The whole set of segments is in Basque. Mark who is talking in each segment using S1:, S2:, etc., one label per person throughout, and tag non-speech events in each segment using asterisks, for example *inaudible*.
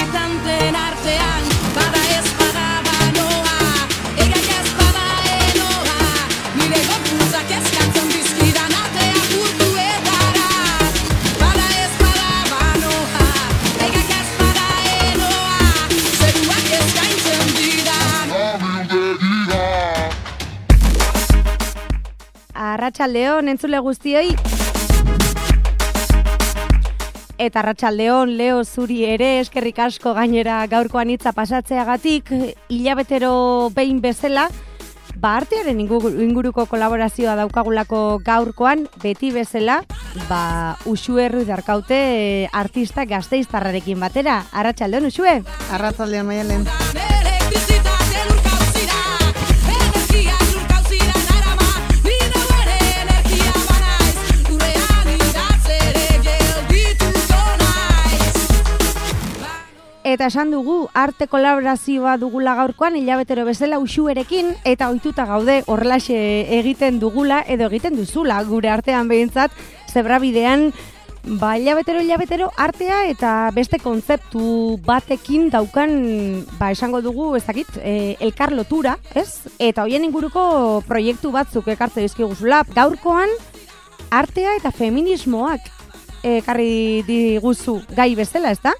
S1: Den artean Bada ez bada banoa. Egak ez bada enoa Nire gorputzak eskatzen dizkidan atea kultuetara Bada ez bada banoa. Egak ez bada enoa Zeruak eskaintzen didan.
S2: Arratsaldeon entzule guztioi. Eta Arratsaldeon Leo zuri ere eskerrik asko gainera gaurkoan hitza pasatzeagatik hilabetero behin bezala ba artearen ingu- inguruko kolaborazioa daukagulako gaurkoan beti bezala ba Uxue darkaute eh, artista gazteiztarrarekin batera. Arratsaldeon Uxue.
S3: Arratzaldean maialen.
S2: Eta esan dugu, arte kolaborazioa dugula gaurkoan, hilabetero bezala uxuerekin, eta ohituta gaude horrelaxe egiten dugula, edo egiten duzula gure artean behintzat, zebrabidean, ba, hilabetero, hilabetero artea eta beste kontzeptu batekin daukan, ba, esango dugu, ez dakit, e, elkar lotura, ez? Eta hoien inguruko proiektu batzuk ekartze dizkiguzula. Gaurkoan, artea eta feminismoak ekarri diguzu gai bezala, ez da?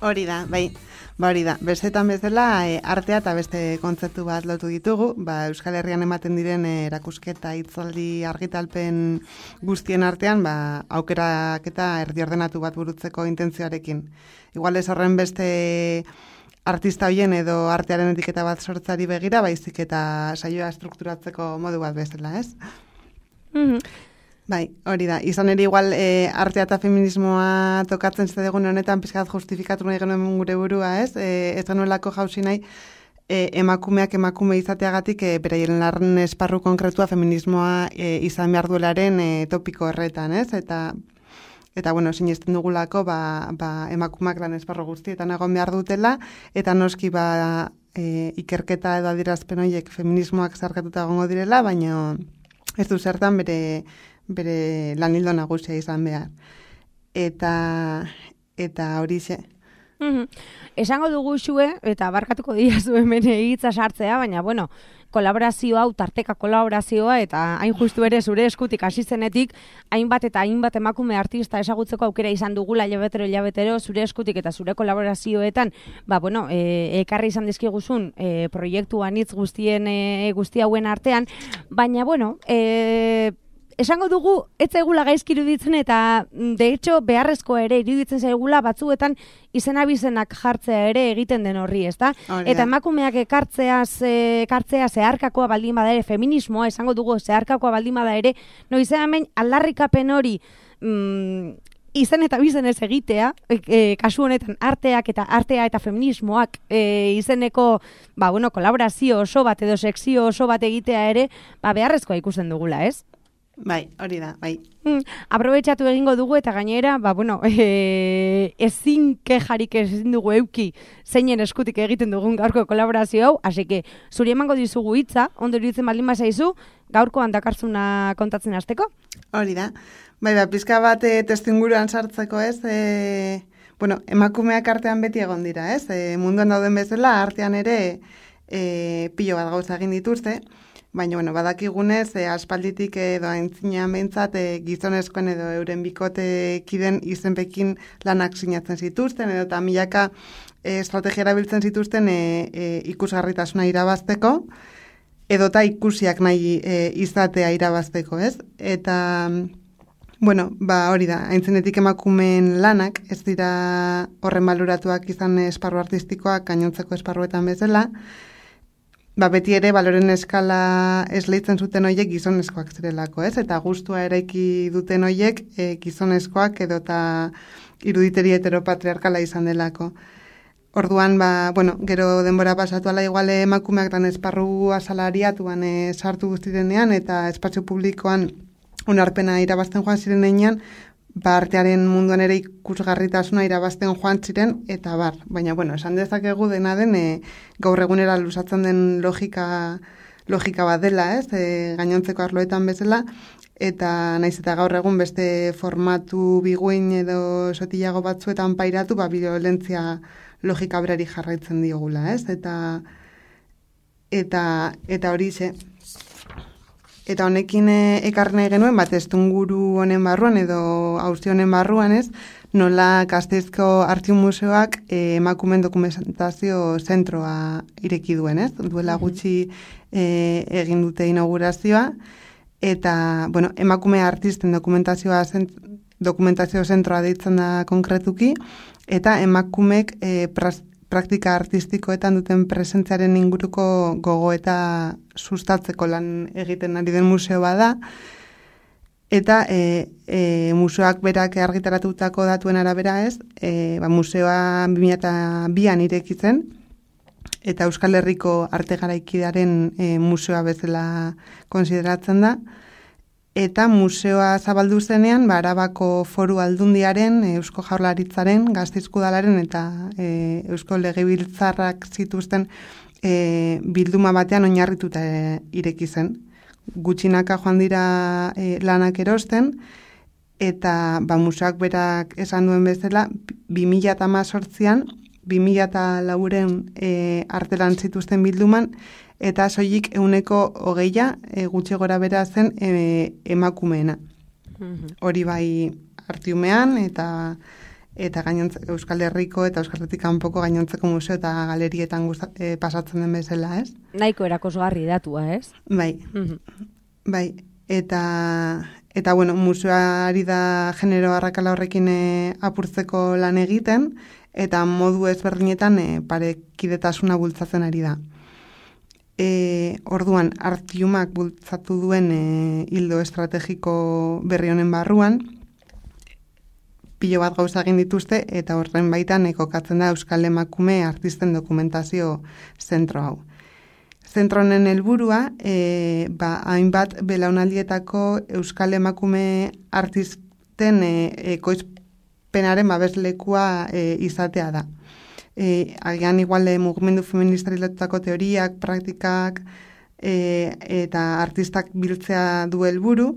S3: Hori da, bai. Ba hori da, bestetan bezala e, artea eta beste kontzeptu bat lotu ditugu, ba, Euskal Herrian ematen diren e, erakusketa hitzaldi argitalpen guztien artean, ba, aukerak eta erdi ordenatu bat burutzeko intentzioarekin. Igual ez horren beste artista hoien edo artearen etiketa bat sortzari begira, baizik eta saioa estrukturatzeko modu bat bezala, ez?
S2: Mhm.
S3: Bai, hori da. Izan ere igual e, artea eta feminismoa tokatzen zaigun honetan pizkat justifikatu nahi genuen gure burua, ez? E, ez genuelako jausi nahi e, emakumeak emakume izateagatik e, beraien larren esparru konkretua feminismoa e, izan behar duelaren e, topiko horretan, ez? Eta Eta, bueno, sinesten dugulako, ba, ba, emakumak lan esparro guztietan egon behar dutela, eta noski, ba, e, ikerketa edo adierazpen horiek feminismoak zarkatuta egongo direla, baina ez du zertan bere, bere lanildo nagusia izan behar. Eta, eta hori ze.
S2: Mhm. Esango dugu xue, eta barkatuko diazu hemen hitza sartzea, baina bueno, kolaborazio hau, tarteka kolaborazioa, eta hain justu ere zure eskutik hasi zenetik, hainbat eta hainbat emakume artista esagutzeko aukera izan dugula hilabetero hilabetero zure eskutik eta zure kolaborazioetan, ba bueno, e, ekarri izan dizkiguzun e, proiektu anitz guztien e, guzti hauen artean, baina bueno, e, esango dugu ez zaigula gaizki iruditzen eta mm, de hecho beharrezko ere iruditzen zaigula batzuetan izen abizenak jartzea ere egiten den horri, ezta? Eta emakumeak ekartzea ze, ekartzea zeharkakoa baldin bada ere feminismoa esango dugu zeharkakoa baldin bada ere, noizean hemen aldarrikapen hori mm, izen eta bizen ez egitea, e, e, kasu honetan arteak eta artea eta feminismoak e, izeneko, ba, bueno, kolaborazio oso bat edo sekzio oso bat egitea ere, ba, beharrezkoa ikusten dugula, ez?
S3: Bai, hori da, bai.
S2: Mm, aprobetxatu egingo dugu eta gainera, ba, bueno, *laughs* e, ezin kejarik ezin dugu euki zeinen eskutik egiten dugun gaurko kolaborazio hau, hasi que zuri emango dizugu hitza, ondo iruditzen baldin bazaizu, gaurkoan dakarzuna kontatzen hasteko.
S3: Hori da. Bai, ba, pizka bat e, testinguruan sartzeko, ez? E, bueno, emakumeak artean beti egon dira, ez? E, munduan dauden bezala, artean ere e, pilo bat gauza egin dituzte, baina, bueno, badakigunez, e, aspalditik edo aintzinean behintzat, e, gizonezkoen edo euren bikote kiden izenpekin lanak sinatzen zituzten, edo eta milaka e, estrategia erabiltzen zituzten e, e, ikusgarritasuna irabazteko, edota ikusiak nahi e, izatea irabazteko, ez? Eta, bueno, ba hori da, aintzenetik emakumeen lanak, ez dira horren baloratuak izan esparru artistikoak gainontzeko esparruetan bezala, ba beti ere baloren eskala esleitzen zuten hoiek gizonezkoak zirelako, ez? Eta gustua eraiki duten hoiek e, gizonezkoak edota iruditeri heteropatriarkala izan delako. Orduan, ba, bueno, gero denbora pasatu ala igual emakumeak dan esparru asalariatuan e, sartu guztirenean eta espazio publikoan onarpena irabazten joan zirenean, ba, artearen munduan ere ikusgarritasuna irabazten joan ziren, eta bar. Baina, bueno, esan dezakegu dena den, e, gaur egunera lusatzen den logika, logika bat dela, ez, e, gainontzeko arloetan bezala, eta naiz eta gaur egun beste formatu biguin edo sotilago batzuetan pairatu, ba, violentzia logika berari jarraitzen diogula, ez? Eta eta eta hori ze eta honekin e, ekarne genuen bat estunguru honen barruan edo auzi honen barruan, ez? Nola Gasteizko Artiu Museoak e, emakumen dokumentazio zentroa ireki duen, ez? Duela gutxi e, egin dute inaugurazioa eta bueno, emakume artisten dokumentazioa zent, dokumentazio zentroa deitzen da konkretuki eta emakumek e, pras, praktika artistikoetan duten presentziaren inguruko gogo eta sustatzeko lan egiten ari den museo bada eta e, e, museoak berak argitaratutako datuen arabera ez, e, ba, museoa 2002an irekitzen eta Euskal Herriko arte garaikidearen e, museoa bezala konsideratzen da eta museoa zabaldu zenean, ba, Arabako foru aldundiaren, Eusko Jaurlaritzaren, Gazteizkudalaren eta e, Eusko Legebiltzarrak zituzten e, bilduma batean oinarrituta e, ireki zen. Gutxinaka joan dira e, lanak erosten, eta ba, museoak berak esan duen bezala, 2008an, 2008an e, artelan zituzten bilduman, eta soilik euneko hogeia e, gutxe gora bera zen e, emakumeena. Hori bai artiumean eta eta gainontze, Euskal Herriko eta Euskal Herritik kanpoko gainontzeko museo eta galerietan guzta, e, pasatzen den bezala, ez?
S2: Nahiko erakosgarri datua, ez?
S3: Bai, bai, eta eta bueno, museoari da genero arrakala horrekin e, apurtzeko lan egiten, eta modu ezberdinetan e, parekidetasuna bultzatzen ari da e, orduan artiumak bultzatu duen e, hildo estrategiko berri honen barruan, pilo bat gauza egin dituzte eta horren baitan ekokatzen da Euskal Emakume artisten dokumentazio zentro hau. Zentro honen helburua, e, ba, hainbat belaunaldietako Euskal Emakume artisten e, ekoizpenaren babeslekua e, izatea da e, agian igual mugimendu feminista teoriak, praktikak e, eta artistak biltzea du helburu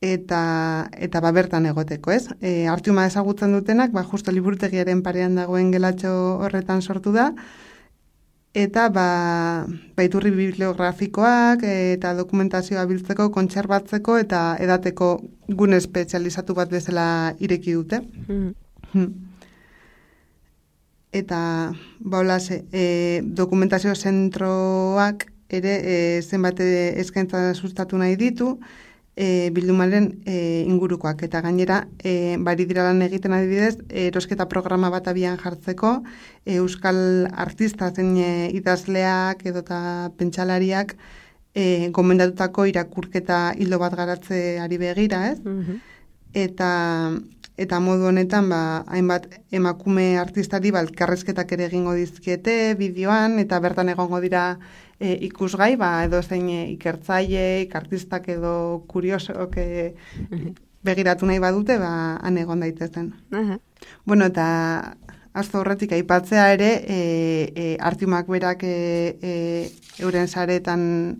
S3: eta eta ba bertan egoteko, ez? E, artiuma ezagutzen dutenak, ba justo liburutegiaren parean dagoen gelatxo horretan sortu da eta ba baiturri bibliografikoak eta dokumentazioa biltzeko, kontserbatzeko eta edateko gune espezializatu bat bezala ireki dute. Mm. Hmm eta baula e, dokumentazio zentroak ere e, zenbat eskaintza sustatu nahi ditu e, bildumaren e, ingurukoak eta gainera e, bari dira lan egiten adibidez erosketa programa bat abian jartzeko e, euskal artista zen e, idazleak edota pentsalariak e, gomendatutako irakurketa hildo bat garatze ari begira, ez? Mm Eta eta modu honetan ba, hainbat emakume artistari balkarrezketak ere egingo dizkiete bideoan eta bertan egongo dira e, ikusgai ba, edo zein e, ikertzaile, ikartistak edo kuriosok e, begiratu nahi badute ba, han egon daitezen. Uh Bueno, eta azto horretik aipatzea ere e, e, artiumak berak e, e, euren saretan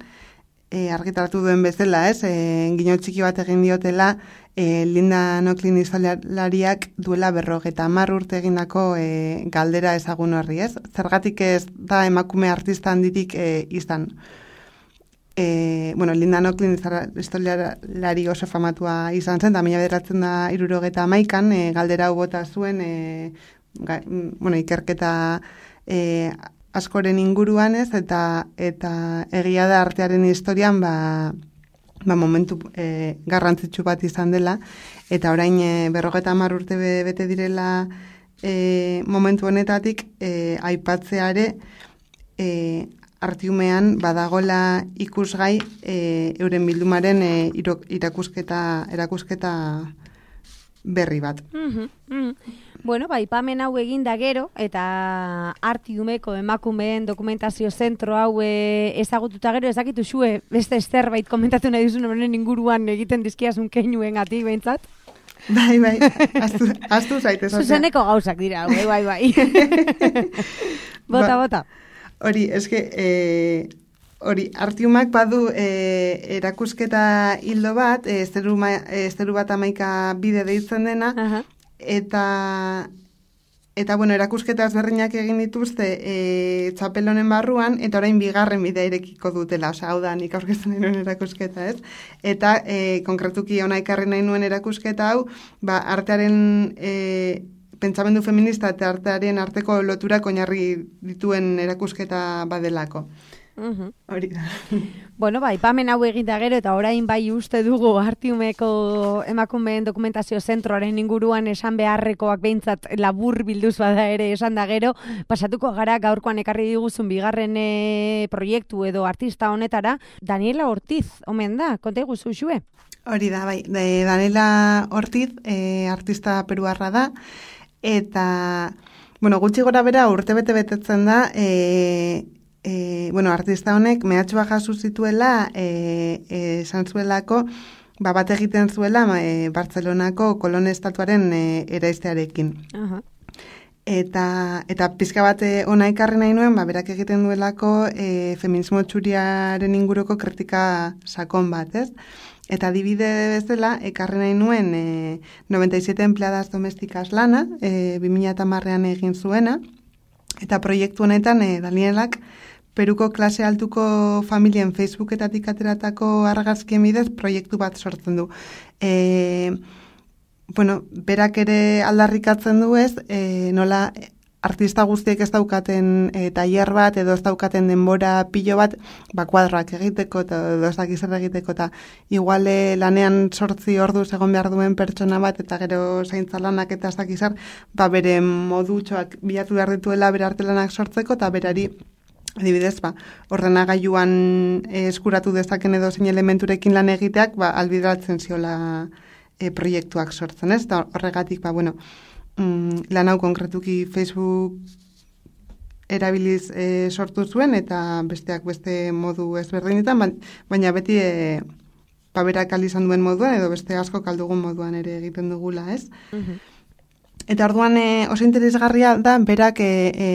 S3: e, argitaratu duen bezala, ez? E, gino txiki bat egin diotela e, Linda Noklin izalariak duela berrogeta mar urte egindako e, galdera ezagun horri, ez? Zergatik ez da emakume artista handitik e, izan. E, bueno, Linda Noklin izalari oso famatua izan zen, da mila beratzen da irurogeta maikan, e, galdera bota zuen, e, ga, bueno, ikerketa e, askoren inguruan ez, eta, eta egia da artearen historian, ba, ba, momentu e, garrantzitsu bat izan dela, eta orain e, berrogeta mar urte bete direla e, momentu honetatik e, aipatzeare e, artiumean badagola ikusgai e, euren bildumaren e, irakusketa, erakusketa berri bat.
S2: Mm -hmm, Bueno, ba, ipamen hau egin da gero, eta artiumeko emakumeen dokumentazio zentro hau e, ezagututa gero, ezakitu zue beste zerbait komentatu nahi duzun honen inguruan egiten dizkiazun keinuen gati, behintzat?
S3: Bai, bai, *laughs* astu, astu zaitez.
S2: Zuzeneko gauzak dira, bai, bai, bai. *laughs* bota,
S3: Ba-
S2: bota.
S3: Hori, eske, e, hori, artiumak badu e, erakusketa hildo bat, e, esteru, ma, e, esteru bat amaika bide deitzen dena,
S2: Aha.
S3: Eta eta bueno, erakusketa ezberdinak egin dituzte e, txapel honen barruan, eta orain bigarren bidea irekiko dutela, osea, hau da, nik aurkezten nuen erakusketa, ez? Eta e, konkretuki ona ekarri nahi nuen erakusketa hau, ba, artearen e, pentsamendu feminista eta artearen arteko loturak oinarri dituen erakusketa badelako. Hori da. *laughs*
S2: Bueno, ba, ipamen hau egin da gero, eta orain bai uste dugu artiumeko emakumeen dokumentazio zentroaren inguruan esan beharrekoak behintzat labur bilduz bada ere esan da gero, pasatuko gara gaurkoan ekarri diguzun bigarren eh, proiektu edo artista honetara, Daniela Ortiz, omen da, konta iguzu xue?
S3: Hori da, bai, de Daniela Ortiz, e, artista peruarra da, eta, bueno, gutxi gora bera urte bete betetzen da, e, e, bueno, artista honek mehatxua jasu zituela, e, e, esan zuelako, ba, bat egiten zuela e, Bartzelonako kolon estatuaren e, eraiztearekin. Eta, eta pizka bat eh, ona ekarri nahi nuen, ba, berak egiten duelako e, feminismo txuriaren inguruko kritika sakon bat, ez? Eta adibide bezala, ekarri nahi nuen e, 97 empleadas domesticas lana, e, 2008an egin zuena, eta proiektu honetan e, Danielak Peruko klase altuko familien Facebooketatik ateratako argazkien bidez proiektu bat sortzen du. E, bueno, berak ere aldarrikatzen du ez, e, nola artista guztiek ez daukaten e, tailer bat edo ez daukaten denbora pilo bat, ba kuadroak egiteko eta edo ez dakiz zer egiteko eta igual e, lanean sortzi orduz egon behar duen pertsona bat eta gero zaintza lanak eta ez dakiz zer, ba bere modutxoak bilatu behar dituela bere artelanak sortzeko eta berari Adibidez, ba, ordenagailuan eh, eskuratu dezaken edo zein elementurekin lan egiteak, ba, albideratzen ziola e, proiektuak sortzen, ez? Eta horregatik, ba, bueno, mm, lan hau konkretuki Facebook erabiliz e, sortu zuen eta besteak beste modu ezberdinetan, ba- baina beti e, paberak izan duen moduan edo beste asko kaldugun moduan ere egiten dugula, ez?
S2: Mhm.
S3: Eta orduan e, oso interesgarria da berak e, e,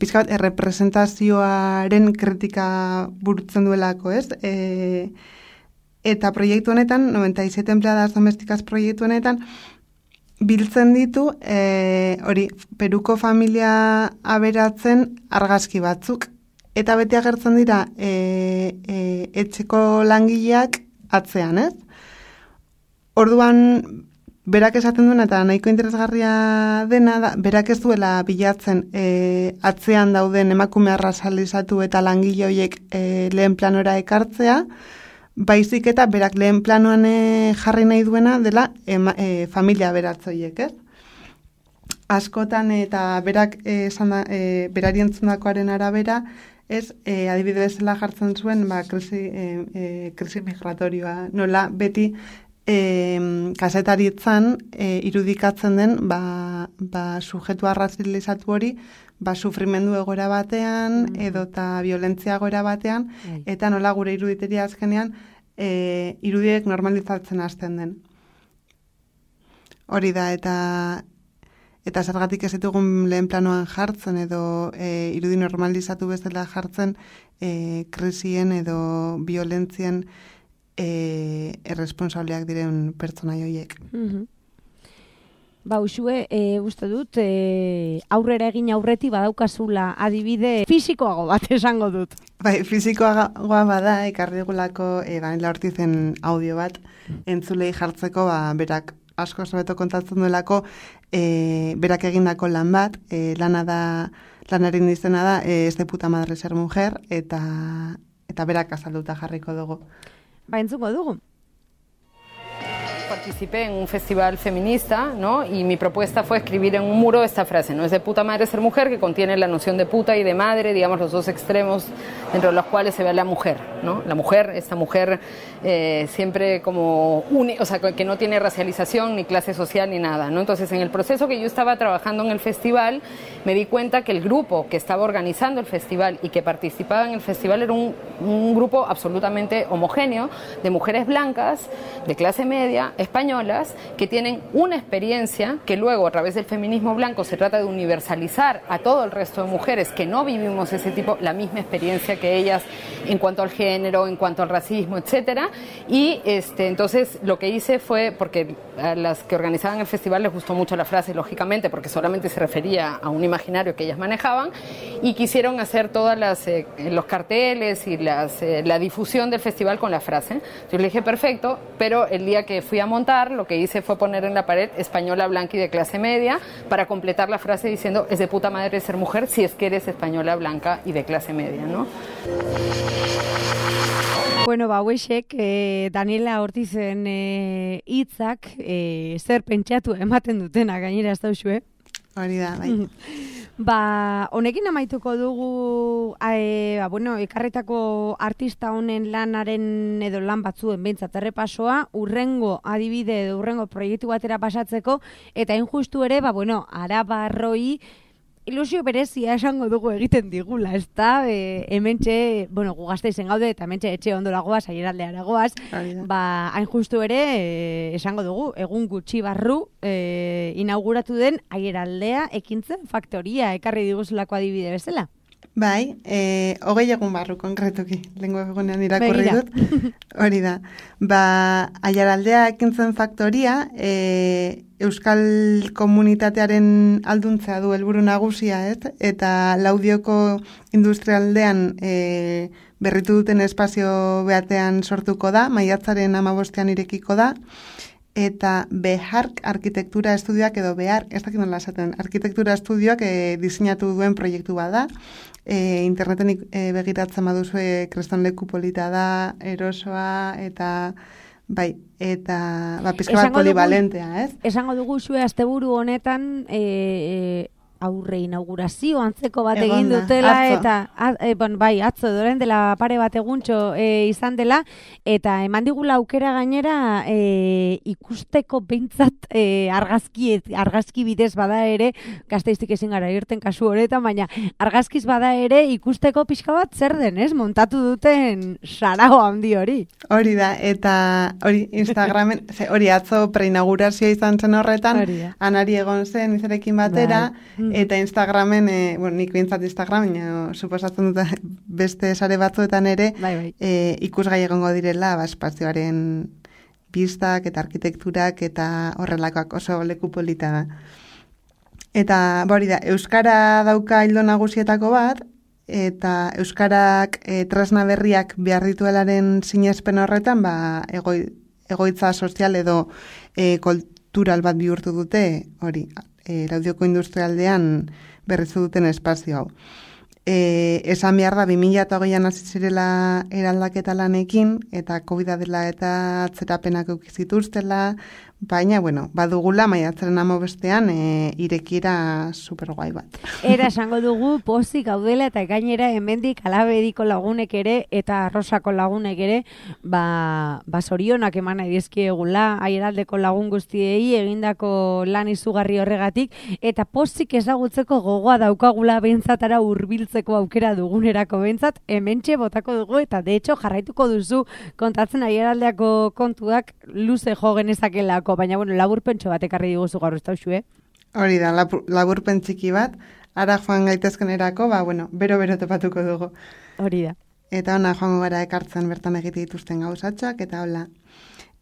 S3: pizka bat errepresentazioaren kritika burutzen duelako, ez? E, eta proiektu honetan, 97 empleadas domesticas proiektu honetan, biltzen ditu, e, hori, peruko familia aberatzen argazki batzuk. Eta beti agertzen dira e, e, etxeko langileak atzean, ez? Orduan, berak esaten duena eta nahiko interesgarria dena, da, berak ez duela bilatzen e, atzean dauden emakume arrasalizatu eta langile horiek e, lehen planora ekartzea, baizik eta berak lehen planoan e, jarri nahi duena dela ema, e, familia beratzoiek, ez? Askotan eta berak e, da, e, berari entzundakoaren arabera, ez, e, adibide bezala jartzen zuen, ba, krisi, e, e, krisi migratorioa, nola beti e, kasetaritzan e, irudikatzen den ba, ba, sujetu arrazilizatu hori ba, sufrimendu egora batean
S2: Mhm.
S3: edo eta violentzia egora batean
S2: Bai.
S3: eta nola gure iruditeria azkenean e, irudiek normalizatzen hasten den. Hori da, eta eta zergatik ez ditugun lehen planoan jartzen edo e, irudi normalizatu bezala jartzen e, krisien edo violentzien e, erresponsableak diren pertsona joiek.
S2: Mhm. Ba, usue, e, uste dut, e, aurrera egin aurreti badaukazula adibide fisikoago bat *laughs* esango dut.
S3: Bai, fizikoa bada, ekarri dugulako e, Daniela Ortizen audio bat, entzulei jartzeko, ba, berak asko sobeto kontatzen duelako, e, berak egindako lan bat, e, lana da, lanaren izena da, e, ez de puta madre ser mujer, eta, eta berak azalduta jarriko dugu.
S2: Ba, entzuko dugu.
S4: Participé en un festival feminista, ¿no? Y mi propuesta fue escribir en un muro esta frase, ¿no? Es de puta madre ser mujer, que contiene la noción de puta y de madre, digamos, los dos extremos dentro de los cuales se ve la mujer, ¿no? La mujer, esta mujer eh, siempre como uni, o sea, que no tiene racialización ni clase social ni nada, ¿no? Entonces, en el proceso que yo estaba trabajando en el festival, me di cuenta que el grupo que estaba organizando el festival y que participaba en el festival era un, un grupo absolutamente homogéneo de mujeres blancas, de clase media, españolas, que tienen una experiencia que luego a través del feminismo blanco se trata de universalizar a todo el resto de mujeres que no vivimos ese tipo, la misma experiencia que ellas en cuanto al género, en cuanto al racismo, etcétera. Y este, entonces lo que hice fue, porque a las que organizaban el festival les gustó mucho la frase, lógicamente, porque solamente se refería a un imaginario que ellas manejaban, y quisieron hacer todas las eh, los carteles y las, eh, la difusión del festival con la frase. Yo le dije perfecto, pero el día que fui a montar, lo que hice fue poner en la pared española blanca y de clase media para completar la frase diciendo es de puta madre ser mujer si es que eres española blanca y de clase media, ¿no?
S2: Bueno, ba, hauexek, eh, Daniela Ortizen eh, hitzak eh, zer pentsatu ematen dutena gainera ez dauzue.
S3: Hori da, bai. *laughs*
S2: Ba, honekin amaituko dugu, e, ba, bueno, ekarretako artista honen lanaren edo lan batzuen behintzat errepasoa, urrengo adibide edo urrengo proiektu batera pasatzeko, eta injustu ere, ba, bueno, arabarroi, ilusio berezia esango dugu egiten digula, ez da? E, hementxe, bueno, gu izen gaude, eta hementxe etxe ondo lagoaz, aieraldeara goaz,
S3: Hori da.
S2: ba, hain justu ere, e, esango dugu, egun gutxi barru, e, inauguratu den aieraldea ekintzen faktoria, ekarri diguzulako adibide bezala.
S3: Bai, e, hogei egun barru konkretuki, lengo egunean irakurri dut. *laughs* Hori da. Ba, aiaraldea ekintzen faktoria, e, Euskal komunitatearen alduntzea du helburu nagusia, ez? Eta laudioko industrialdean e, berritu duten espazio beatean sortuko da, maiatzaren amabostean irekiko da, eta behark arkitektura estudioak edo behar, ez dakit nola esaten, arkitektura estudioak e, diseinatu duen proiektu bada, e, interneten e, begiratzen baduzue kreston leku polita da, erosoa, eta bai, eta ba, pizka bat polivalentea, ez?
S2: Esango dugu zue asteburu honetan e, e, aurre inaugurazio antzeko bat egin dutela
S3: atzo.
S2: eta a, e, bon, bai, atzo doren dela pare bat eguntxo e, izan dela eta eman digula aukera gainera e, ikusteko behintzat e, argazki, argazki bidez bada ere gazteiztik ezin gara irten kasu honetan, baina argazkiz bada ere ikusteko pixka bat zer den, ez? Montatu duten sarao handi hori.
S3: Hori da, eta hori Instagramen, *laughs* ze, hori atzo preinaugurazioa izan zen horretan,
S2: Hori
S3: anari egon zen izarekin batera,
S2: Bai. Mm.
S3: eta Instagramen, e, bueno, nik bintzat Instagram, baina suposatzen dut *laughs* beste sare batzuetan ere,
S2: Bai, bai.
S3: e, ikusgai egongo direla, ba, espazioaren pistak eta arkitekturak eta horrelakoak oso leku polita da. Eta, ba, hori da, Euskara dauka hildo nagusietako bat, eta Euskarak e, tresna berriak behar dituelaren sinespen horretan, ba, egoi, egoitza sozial edo e, kultural bat bihurtu dute, hori, e, laudioko industrialdean berrizu duten espazio hau. E, esan behar da, 2008an hasi zirela eraldaketa lanekin, eta covid dela eta atzerapenak eukizituztela, baina, bueno, badugula maiatzaren amo bestean e, irekiera superguai bat.
S2: Era esango dugu pozik gaudela eta gainera hemendik alabediko lagunek ere eta arrosako lagunek ere ba, ba zorionak eman nahi dizkiegula aieraldeko lagun guztiei egindako lan izugarri horregatik eta pozik ezagutzeko gogoa daukagula behintzatara hurbiltzeko aukera dugunerako behintzat hementxe botako dugu eta de hecho jarraituko duzu kontatzen aieraldeako kontuak luze jo genezakelako baina bueno laburpentxo bat ekarri diguzu gaur ez dauzu, eh?
S3: Hori da, labur- laburpen txiki bat, ara joan gaitezkenerako, ba, bueno, bero-bero topatuko dugu.
S2: Hori da.
S3: Eta ona joango gara ekartzen bertan egite dituzten gauzatxoak, eta hola.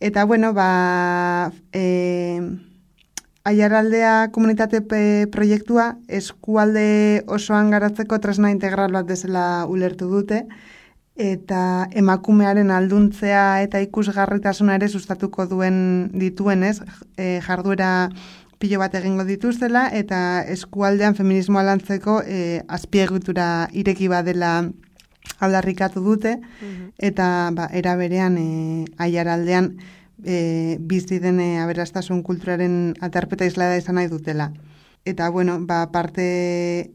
S3: Eta bueno, ba, e, aiaraldea komunitate proiektua eskualde osoan garatzeko tresna integral bat bezala ulertu dute, eta emakumearen alduntzea eta ikusgarritasuna ere sustatuko duen dituenez, e, jarduera pilo bat egingo dituztela, eta eskualdean feminismoa lantzeko e, azpiegitura ireki badela aldarrikatu dute, eta ba, era berean e, aiaraldean e, bizi dene aberastasun kulturaren atarpeta islada izan nahi dutela. Eta, bueno, ba, parte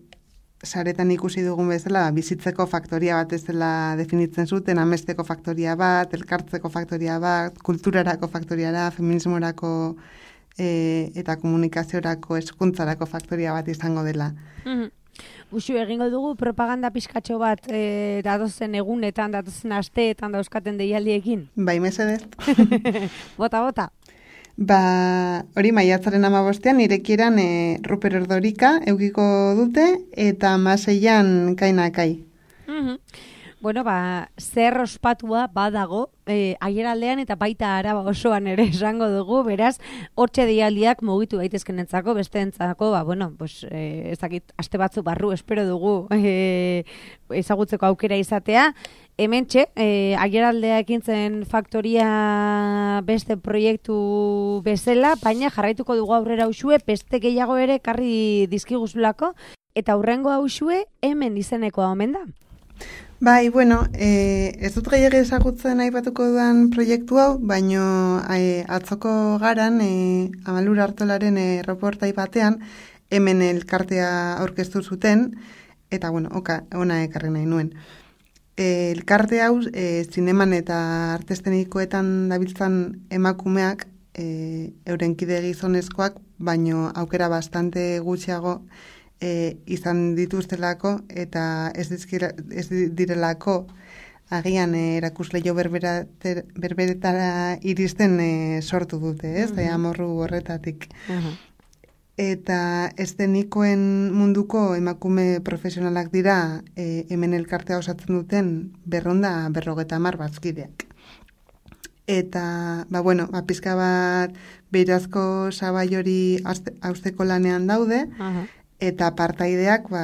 S3: saretan ikusi dugun bezala, bizitzeko faktoria bat ez dela definitzen zuten, amesteko faktoria bat, elkartzeko faktoria bat, kulturarako faktoria da, feminismorako e, eta komunikaziorako eskuntzarako faktoria bat izango dela.
S2: Mhm. Uxu, egingo dugu propaganda pizkatxo bat e, datozen egunetan, datozen asteetan dauzkaten deialdiekin.
S3: Bai, mesedez. *laughs*
S2: Bota, bota.
S3: Ba, hori maiatzaren amabostean, irekieran e, Ruper Ordorika eukiko dute, eta maseian kainakai.
S2: Mhm. Bueno, ba, zer ospatua badago, e, aieraldean eta baita araba osoan ere *laughs* esango dugu, beraz, hortxe dialdiak mugitu daitezkenentzako, besteentzako, ba, bueno, pues, e, ez dakit, aste batzu barru, espero dugu e, ezagutzeko aukera izatea. Hemen txe, e, aieraldea ekintzen faktoria beste proiektu bezala, baina jarraituko dugu aurrera usue, beste gehiago ere karri dizkiguzulako, eta hurrengo hausue hemen izenekoa omen da.
S3: Bai, bueno, e, ez dut gehiago ezagutzen aipatuko dudan proiektu hau, baino e, atzoko garan, e, amalur hartolaren e, reportai batean, hemen elkartea aurkeztu zuten, eta bueno, oka, ona ekarri nahi nuen. E, elkarte hau, e, zineman eta artestenikoetan dabiltzan emakumeak, e, euren kide gizonezkoak, baino aukera bastante gutxiago e, izan dituztelako eta ez, dizkira, ez di- direlako agian e, erakusleio berberater, berberetara iristen e, sortu dute, ez? Mm amorru horretatik. Eta estenikoen munduko emakume profesionalak dira e, hemen elkartea osatzen duten berronda berrogeta mar bazkideak. Eta, ba, bueno, ba, pizka bat beirazko sabai hori hausteko lanean daude,
S2: Aha.
S3: Eta partaideak ba,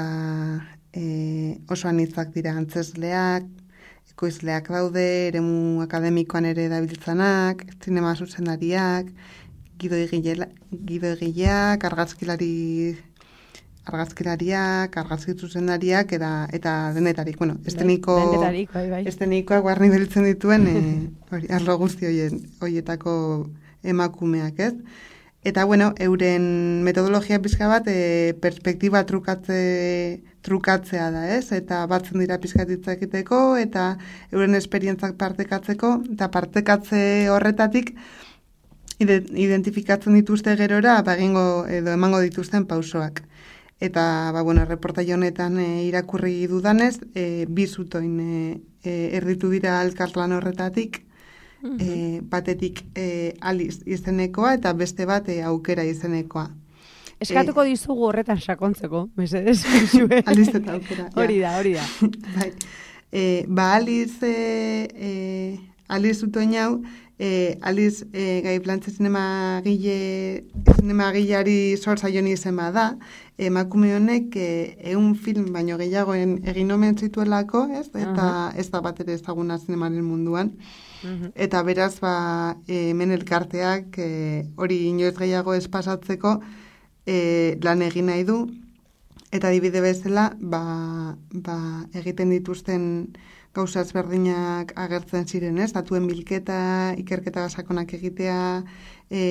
S3: e, oso anitzak dira antzesleak, ekoizleak daude, eremu akademikoan ere dabiltzanak, zinema zuzendariak, gido egile- gido egileak, argazkilari argazkilariak, argazki zuzendariak eta, eta denetarik, bueno, esteniko
S2: Denetarik, bai, bai.
S3: estenikoak barni biltzen dituen e, hori, arlo guzti hoien, hoietako emakumeak, ez? Eta, bueno, euren metodologia pizka bat e, perspektiba trukatze, trukatzea da, ez? Eta batzen dira pizkatitza egiteko, eta euren esperientzak partekatzeko, eta partekatze horretatik ide- identifikatzen dituzte gerora, ba, egingo edo emango dituzten pausoak. Eta, ba, bueno, reportai honetan e, irakurri dudanez, e, bi zutoin e, e, erditu dira elkarlan horretatik, e, batetik e, aliz izenekoa eta beste bat e, aukera izenekoa.
S2: Eskatuko dizugu horretan sakontzeko, mesedez. *laughs* *laughs*
S3: Aliz eta aukera.
S2: Hori da, hori da. *laughs*
S3: bai. E, ba, aliz, e, e, aliz zutoin hau, e, aliz e, gai plantze zinema gile, zinema gileari sor zaion izema da, emakume honek e, eun film baino gehiagoen egin omen zituelako, ez? Eta ez da bat ere ezaguna zinemaren munduan. Eta beraz, ba, hemen elkarteak e, hori inoiz gehiago ez pasatzeko e, lan egin nahi du, Eta adibide bezala, ba, ba, egiten dituzten gauza ezberdinak agertzen ziren, ez? Datuen bilketa, ikerketa sakonak egitea, e,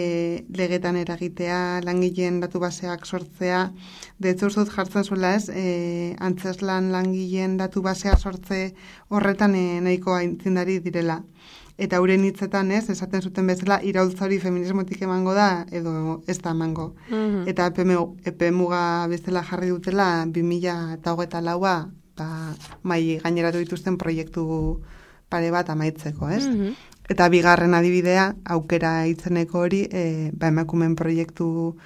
S3: legetan eragitea, langileen datu baseak sortzea. De hecho, uste dut jartzen zuela, ez? E, antzeslan langileen datu basea sortze horretan e, nahiko aintzindari direla. Eta euren hitzetan, ez, esaten zuten bezala, iraultza hori feminismotik emango da, edo ez da emango. Eta epe, mu- epe muga bezala jarri dutela 2000 eta hogeita laua ba, mai gaineratu dituzten proiektu pare bat amaitzeko, ez? Eta bigarren adibidea, aukera itzeneko hori, e, ba, emakumen proiektu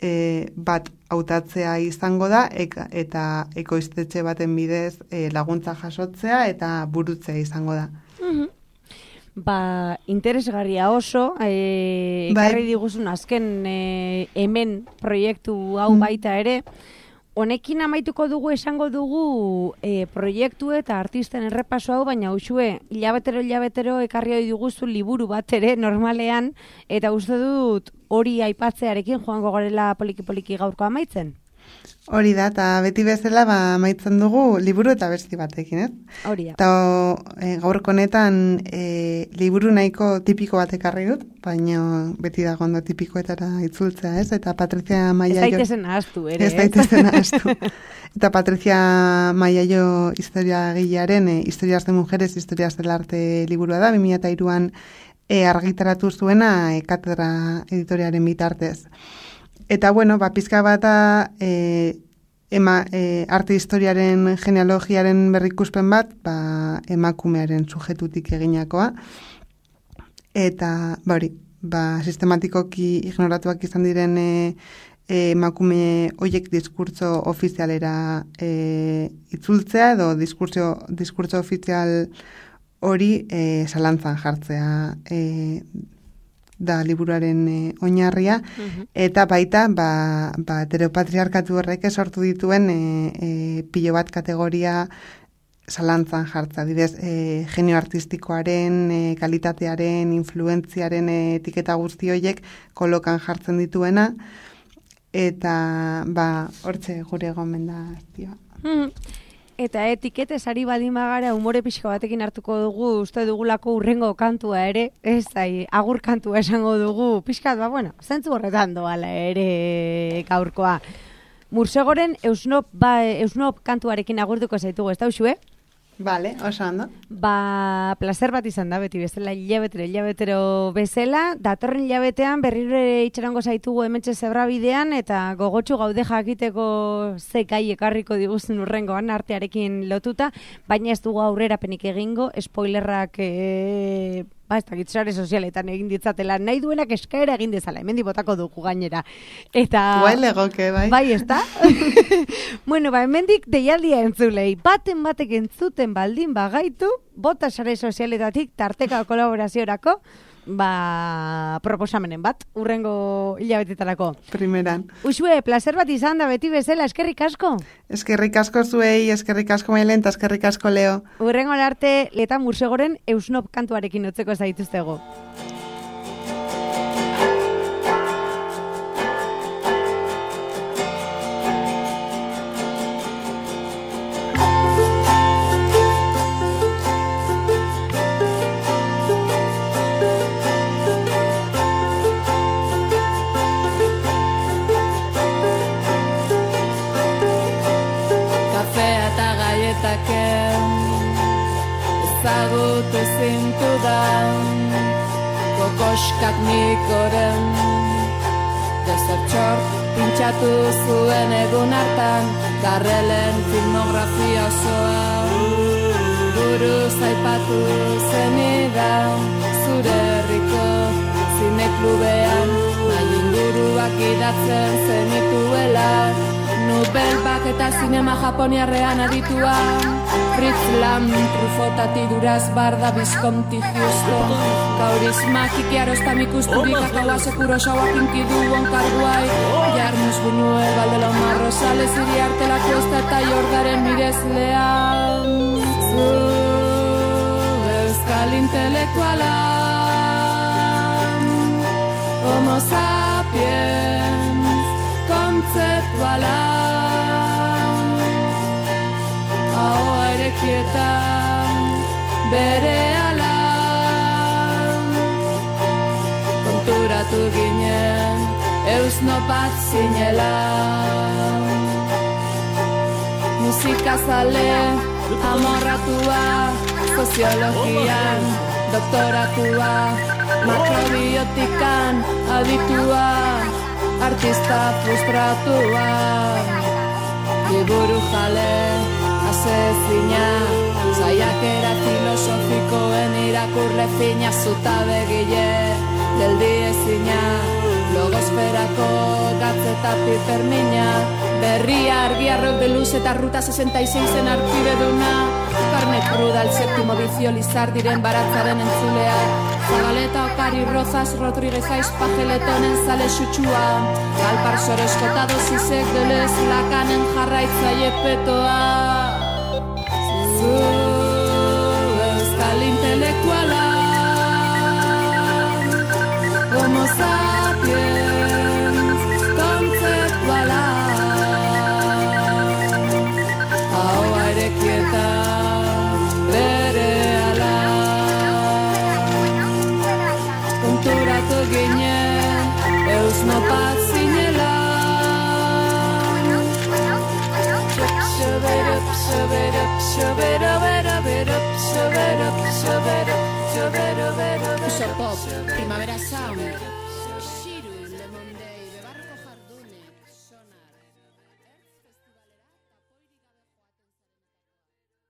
S3: e, bat hautatzea izango da, eka, eta ekoiztetxe baten bidez e, laguntza jasotzea eta burutzea izango da.
S2: Ba, interesgarria oso, e, ekarri diguzun azken e, hemen proiektu hau baita ere, Honekin amaituko dugu esango dugu e, proiektu eta artisten errepaso hau, baina usue, hilabetero hilabetero ekarri hori diguzu liburu bat ere normalean, eta uste dut hori aipatzearekin joango garela poliki-poliki gaurko amaitzen.
S3: Hori da, eta beti bezala ba, maitzen dugu liburu eta besti batekin, ez?
S2: Hori da.
S3: Eta e, gaurko honetan e, liburu nahiko tipiko bat ekarri dut, baina beti dago ondo tipikoetara itzultzea, ez? Eta Patricia
S2: Ez
S3: Maiaio...
S2: daitezen ahaztu, ere.
S3: Ez daitezen *laughs* ahaztu. Eta Patricia Maiaio historia gilearen, e, Historias de Mujeres, Historias del Arte liburua da, 2002an e, argitaratu zuena e, katedra editoriaren bitartez. Eta bueno, ba, pizka bata e, ema, e, arte historiaren genealogiaren berrikuspen bat, ba, emakumearen sujetutik eginakoa. Eta, ba hori, ba, sistematikoki ignoratuak izan diren e, e, emakume hoiek diskurtso ofizialera e, itzultzea edo diskurtso, diskurtso ofizial hori e, salantzan jartzea e, da liburuaren e, oinarria eta baita ba, ba heteropatriarkatu horrek sortu dituen e, e, pilo bat kategoria zalantzan jartza, didez, e, genio artistikoaren, e, kalitatearen, influentziaren e, etiketa guzti horiek kolokan jartzen dituena, eta ba, hortze gure gomendazioa.
S2: Mhm. Eta etikete sari badin bagara umore pixka batekin hartuko dugu, uste dugulako urrengo kantua ere, ez ai, agur kantua esango dugu, pixkat, ba, bueno, zentzu horretan doala ere gaurkoa. Mursegoren eusnop, ba, eusnop kantuarekin agurtuko zaitugu, ez da usue?
S3: Vale, oso ondo.
S2: Ba, placer bat izan da, beti bezala, hilabetero, hilabetero bezala, datorren hilabetean berriro ere itxarango zaitugu hementxe zebra bidean, eta gogotsu gaude jakiteko ze gai ekarriko diguzun urrengoan artearekin lotuta, baina ez dugu aurrerapenik egingo, spoilerrak e, ba, ez dakit sare sozialetan egin ditzatela, nahi duenak eskaera egin dezala, hemen botako dugu gainera. Eta...
S3: Guai legoke, bai.
S2: Bai, ez da? *laughs* bueno, ba, hemendik deialdia entzulei. Baten batek entzuten baldin bagaitu, bota sare sozialetatik tarteka kolaboraziorako, ba, proposamenen bat, urrengo hilabetetarako.
S3: Primeran.
S2: Usue, placer bat izan da beti bezala, eskerrik asko.
S3: Eskerrik asko zuei, eskerrik asko mailen, eta eskerrik asko leo.
S2: Urrengo arte, leta mursegoren eusnop kantuarekin utzeko zaituztego.
S1: kafea gaietak ezagutu zintudan kokoskak nikoren Desertxor pintxatu zuen egun hartan Garrelen filmografia osoa Buru zaipatu zenidan Zure herriko zineklubean. Nahi inguruak idatzen zenituela Nobelbak eta zinema japoniarrean aditua. Fritz Lam, Trufotati duraz barda Visconti Houston. Kaurismak ikiarosta mikusturik akaua sekuro saua kinkidu onkarguai Jarnus Buñuel, Valdelomar Rosales iriarte la costa eta jordaren mirezlea Zu euskal intelektuala Homo sapiens kontzeptuala Erekietan bere ala Konturatu ginen eusno bat zinela. Musikazale amorratua Soziologian doktoratua Makrobiotikan aditua Artista frustratua. Liburu jale asezina Zaiakera filosofikoen irakurle fina Zutabe gile geldi ezina Logosferako gatzeta pipermina Berria argiarrok de luz eta ruta 66 zen arpideduna Carne cruda, el séptimo vicio Lizardiren baratzaren entzulea. Zabaleta Okari Rozas Rodríguez Aiz Pajeletonen zale xutsua Alpar Soreskota dozizek delez lakanen jarraitzaile petoa Zu euskal intelektuala Homo sapiens shove it up, up, up, Primavera Sound.